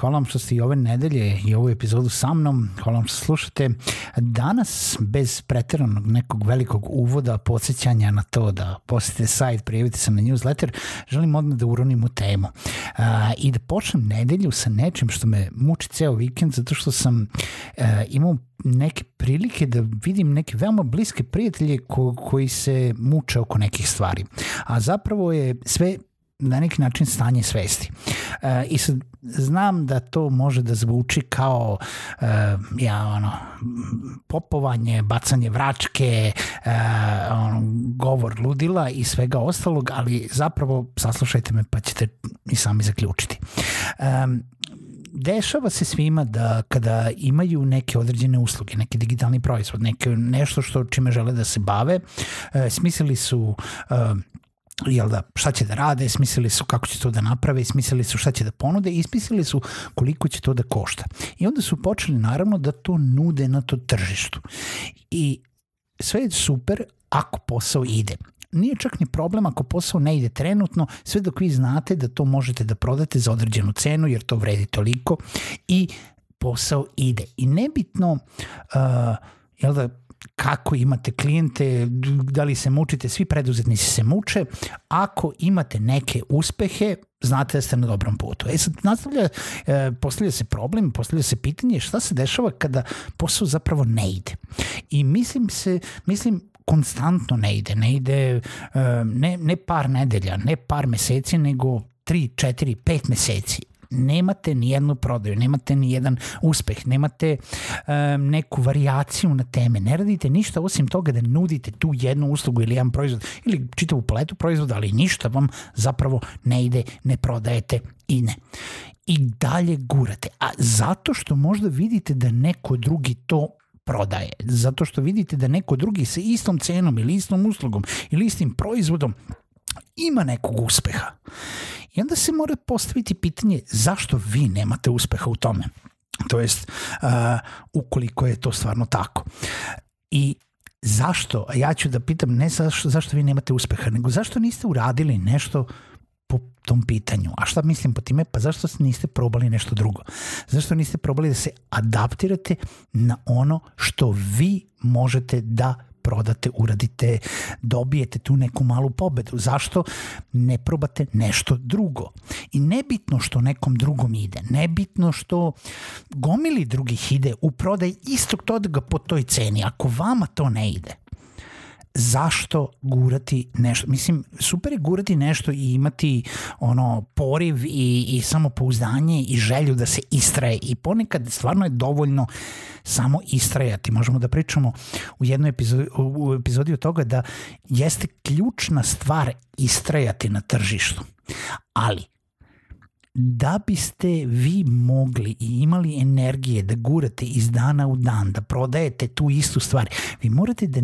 Hvala vam što ste i ove nedelje i ovu epizodu sa mnom. Hvala vam što slušate. Danas, bez preteranog nekog velikog uvoda, podsjećanja na to da posjetite sajt, prijavite se na newsletter, želim odmah da uronim u temu. Uh, I da počnem nedelju sa nečim što me muči ceo vikend, zato što sam uh, imao neke prilike da vidim neke veoma bliske prijatelje ko, koji se muče oko nekih stvari. A zapravo je sve na neki način stanje svesti. E, I sad znam da to može da zvuči kao e, ja, ono, popovanje, bacanje vračke, e, ono, govor ludila i svega ostalog, ali zapravo saslušajte me pa ćete i sami zaključiti. E, dešava se svima da kada imaju neke određene usluge, neki digitalni proizvod, neke, nešto što čime žele da se bave, e, smislili su e, jel da, šta će da rade, smislili su kako će to da naprave, smislili su šta će da ponude i smislili su koliko će to da košta. I onda su počeli naravno da to nude na to tržištu. I sve je super ako posao ide nije čak ni problem ako posao ne ide trenutno, sve dok vi znate da to možete da prodate za određenu cenu, jer to vredi toliko i posao ide. I nebitno, uh, jel da, kako imate klijente, da li se mučite, svi preduzetnici se muče, ako imate neke uspehe, znate da ste na dobrom putu. E sad nastavlja, e, postavlja se problem, postavlja se pitanje šta se dešava kada posao zapravo ne ide. I mislim se, mislim konstantno ne ide, ne ide ne, ne par nedelja, ne par meseci, nego 3, 4, 5 meseci nemate ni jednu prodaju, nemate ni jedan uspeh, nemate um, neku varijaciju na teme, ne radite ništa osim toga da nudite tu jednu uslugu ili jedan proizvod ili čitavu paletu proizvoda, ali ništa vam zapravo ne ide, ne prodajete i ne. I dalje gurate. A zato što možda vidite da neko drugi to prodaje. Zato što vidite da neko drugi sa istom cenom ili istom uslugom ili istim proizvodom ima nekog uspeha. I onda se mora postaviti pitanje zašto vi nemate uspeha u tome. To jest, uh, ukoliko je to stvarno tako. I zašto, a ja ću da pitam ne zašto, zašto vi nemate uspeha, nego zašto niste uradili nešto po tom pitanju. A šta mislim po time? Pa zašto niste probali nešto drugo? Zašto niste probali da se adaptirate na ono što vi možete da prodate, uradite, dobijete tu neku malu pobedu. Zašto ne probate nešto drugo? I nebitno što nekom drugom ide, nebitno što gomili drugih ide u prodaj istog toga po toj ceni. Ako vama to ne ide, zašto gurati nešto. Mislim, super je gurati nešto i imati ono poriv i, i samopouzdanje i želju da se istraje i ponekad stvarno je dovoljno samo istrajati. Možemo da pričamo u jednoj epizodi, u epizodi od toga da jeste ključna stvar istrajati na tržištu. Ali, da biste vi mogli i imali energije da gurate iz dana u dan, da prodajete tu istu stvar, vi morate da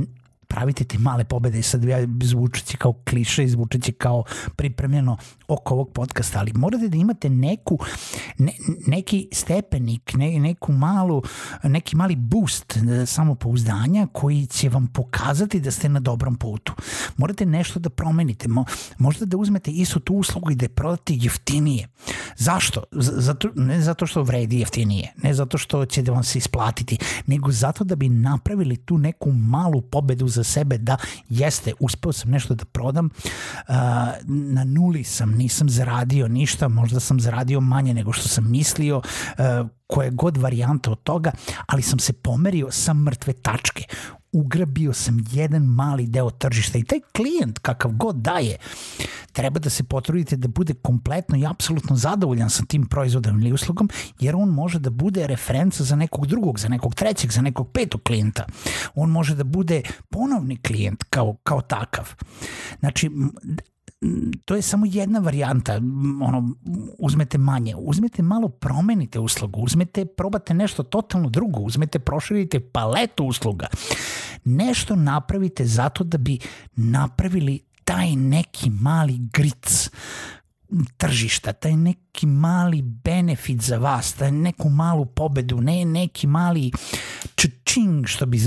pravite te male pobede, sad ja zvučeći kao kliše, zvučeći kao pripremljeno oko ovog podcasta, ali morate da imate neku, ne, neki stepenik, ne, neku malu, neki mali boost samopouzdanja koji će vam pokazati da ste na dobrom putu. Morate nešto da promenite, Mo, možda da uzmete istu tu uslugu i da je prodate jeftinije. Zašto? Zato, ne zato što vredi jeftinije, ne zato što će da vam se isplatiti, nego zato da bi napravili tu neku malu pobedu za sebe da jeste, uspeo sam nešto da prodam, na nuli sam, nisam zaradio ništa, možda sam zaradio manje nego što sam mislio, koje god varijanta od toga, ali sam se pomerio sa mrtve tačke ugrabio sam jedan mali deo tržišta i taj klijent kakav god daje treba da se potrudite da bude kompletno i apsolutno zadovoljan sa tim proizvodom ili uslugom jer on može da bude referenca za nekog drugog, za nekog trećeg, za nekog petog klijenta. On može da bude ponovni klijent kao, kao takav. Znači, to je samo jedna varijanta, ono, uzmete manje, uzmete malo, promenite uslugu, uzmete, probate nešto totalno drugo, uzmete, proširite paletu usluga. Nešto napravite zato da bi napravili taj neki mali gric tržišta, taj neki mali benefit za vas, taj neku malu pobedu, ne neki mali čing što bi,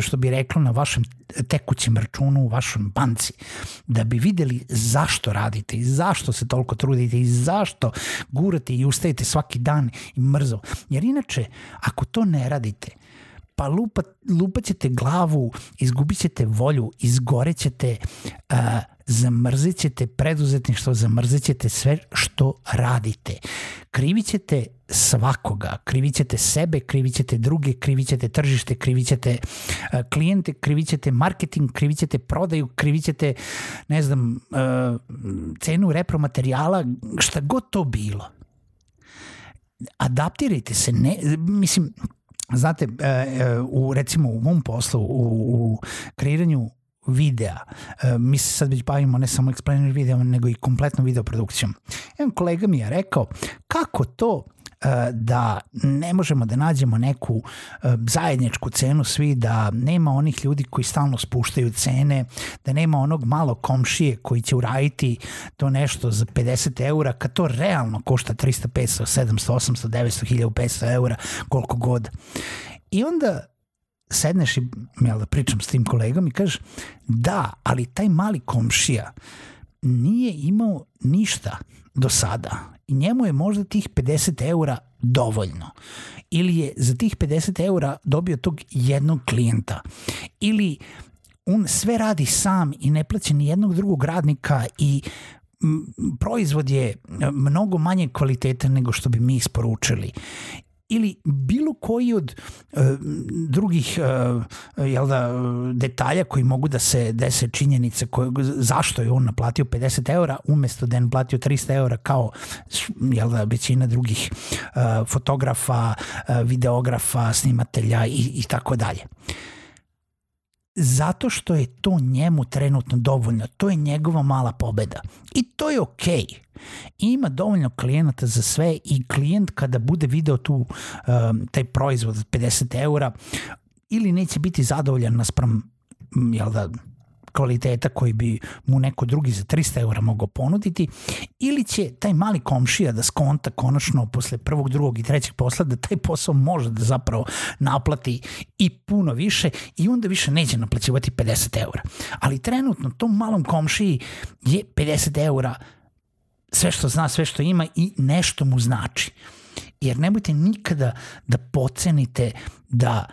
što bi reklo na vašem tekućem računu u vašoj banci, da bi videli zašto radite i zašto se toliko trudite i zašto gurate i ustajete svaki dan i mrzo. Jer inače, ako to ne radite, pa lupa, lupat ćete glavu, izgubit ćete volju, izgorećete, uh, zamrzit ćete preduzetništvo, zamrzit ćete sve što radite. Krivit ćete svakoga, krivit ćete sebe, krivit ćete druge, krivit ćete tržište, krivit ćete uh, klijente, krivit ćete marketing, krivit ćete prodaju, krivit ćete, ne znam, uh, cenu repromaterijala, šta god to bilo. Adaptirajte se, ne, mislim, znate, u, recimo u mom poslu, u, u kreiranju videa. E, mi se sad već bavimo ne samo explainer video, nego i kompletnom video produkcijom. Jedan kolega mi je rekao kako to e, da ne možemo da nađemo neku e, zajedničku cenu svi, da nema onih ljudi koji stalno spuštaju cene, da nema onog malo komšije koji će uraditi to nešto za 50 eura, kad to realno košta 300, 500, 700, 800, 900, 1500 eura, koliko god. I onda sedneš i jel, da pričam s tim kolegom i kažeš da, ali taj mali komšija nije imao ništa do sada i njemu je možda tih 50 eura dovoljno. Ili je za tih 50 eura dobio tog jednog klijenta. Ili on sve radi sam i ne plaća ni jednog drugog radnika i proizvod je mnogo manje kvaliteta nego što bi mi isporučili ili bilo koji od uh, drugih uh, jel da, detalja koji mogu da se dese činjenice koje, zašto je on naplatio 50 eura umesto da je naplatio 300 eura kao jel da, većina drugih uh, fotografa, uh, videografa, snimatelja i, i tako dalje zato što je to njemu trenutno dovoljno. To je njegova mala pobeda. I to je okej. Okay. Ima dovoljno klijenata za sve i klijent kada bude video tu um, taj proizvod od 50 eura ili neće biti zadovoljan naspram jel da, kvaliteta koji bi mu neko drugi za 300 eura mogao ponuditi ili će taj mali komšija da skonta konačno posle prvog, drugog i trećeg posla da taj posao može da zapravo naplati i puno više i onda više neće naplaćivati 50 eura. Ali trenutno tom malom komšiji je 50 eura sve što zna, sve što ima i nešto mu znači. Jer nemojte nikada da pocenite da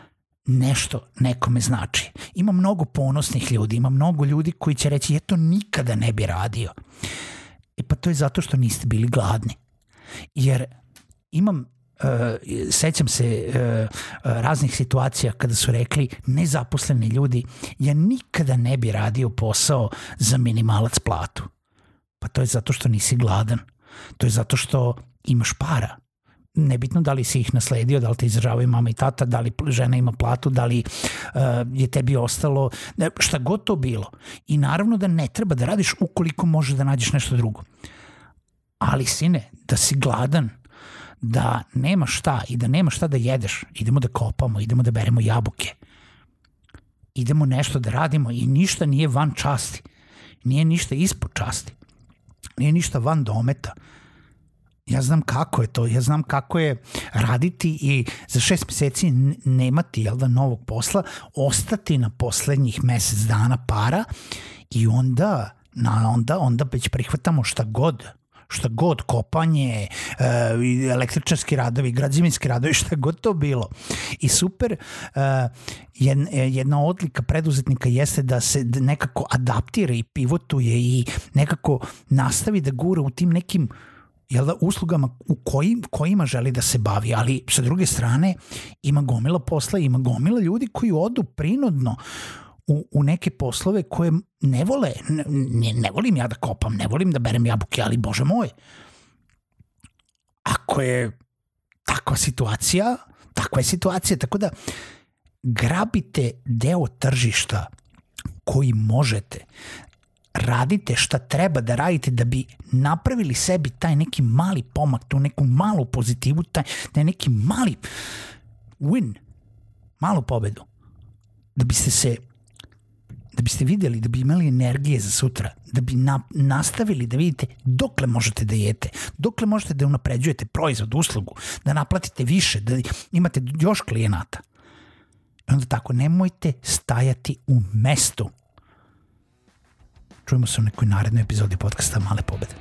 nešto nekome znači. Ima mnogo ponosnih ljudi, ima mnogo ljudi koji će reći ja to nikada ne bi radio. E pa to je zato što niste bili gladni. Jer imam Uh, sećam se uh, raznih situacija kada su rekli nezaposleni ljudi ja nikada ne bi radio posao za minimalac platu. Pa to je zato što nisi gladan. To je zato što imaš para nebitno da li si ih nasledio, da li te izražavaju mama i tata, da li žena ima platu, da li uh, je tebi ostalo, šta god to bilo. I naravno da ne treba da radiš ukoliko možeš da nađeš nešto drugo. Ali sine, da si gladan, da nema šta i da nema šta da jedeš, idemo da kopamo, idemo da beremo jabuke. Idemo nešto da radimo i ništa nije van časti. Nije ništa ispod časti. Nije ništa van dometa. Ja znam kako je to, ja znam kako je raditi i za šest meseci nemati jel da, novog posla, ostati na poslednjih mesec dana para i onda, na, onda, onda već prihvatamo šta god šta god, kopanje, e, električarski radovi, građevinski radovi, šta god to bilo. I super, e, jedna odlika preduzetnika jeste da se nekako adaptira i pivotuje i nekako nastavi da gura u tim nekim jel da, uslugama u kojim, kojima želi da se bavi, ali sa druge strane ima gomila posla, ima gomila ljudi koji odu prinudno u, u neke poslove koje ne vole, ne, ne volim ja da kopam, ne volim da berem jabuke, ali bože moj, ako je takva situacija, takva je situacija, tako da grabite deo tržišta koji možete, radite šta treba da radite da bi napravili sebi taj neki mali pomak, tu neku malu pozitivu, taj, taj neki mali win, malu pobedu. Da biste se da biste videli, da bi imali energije za sutra, da bi na, nastavili da vidite dokle možete da jete, dokle možete da unapređujete proizvod, uslugu, da naplatite više, da imate još klijenata. I onda tako, nemojte stajati u mestu. Čujemo se u nekoj narednoj epizodi podcasta Male pobede.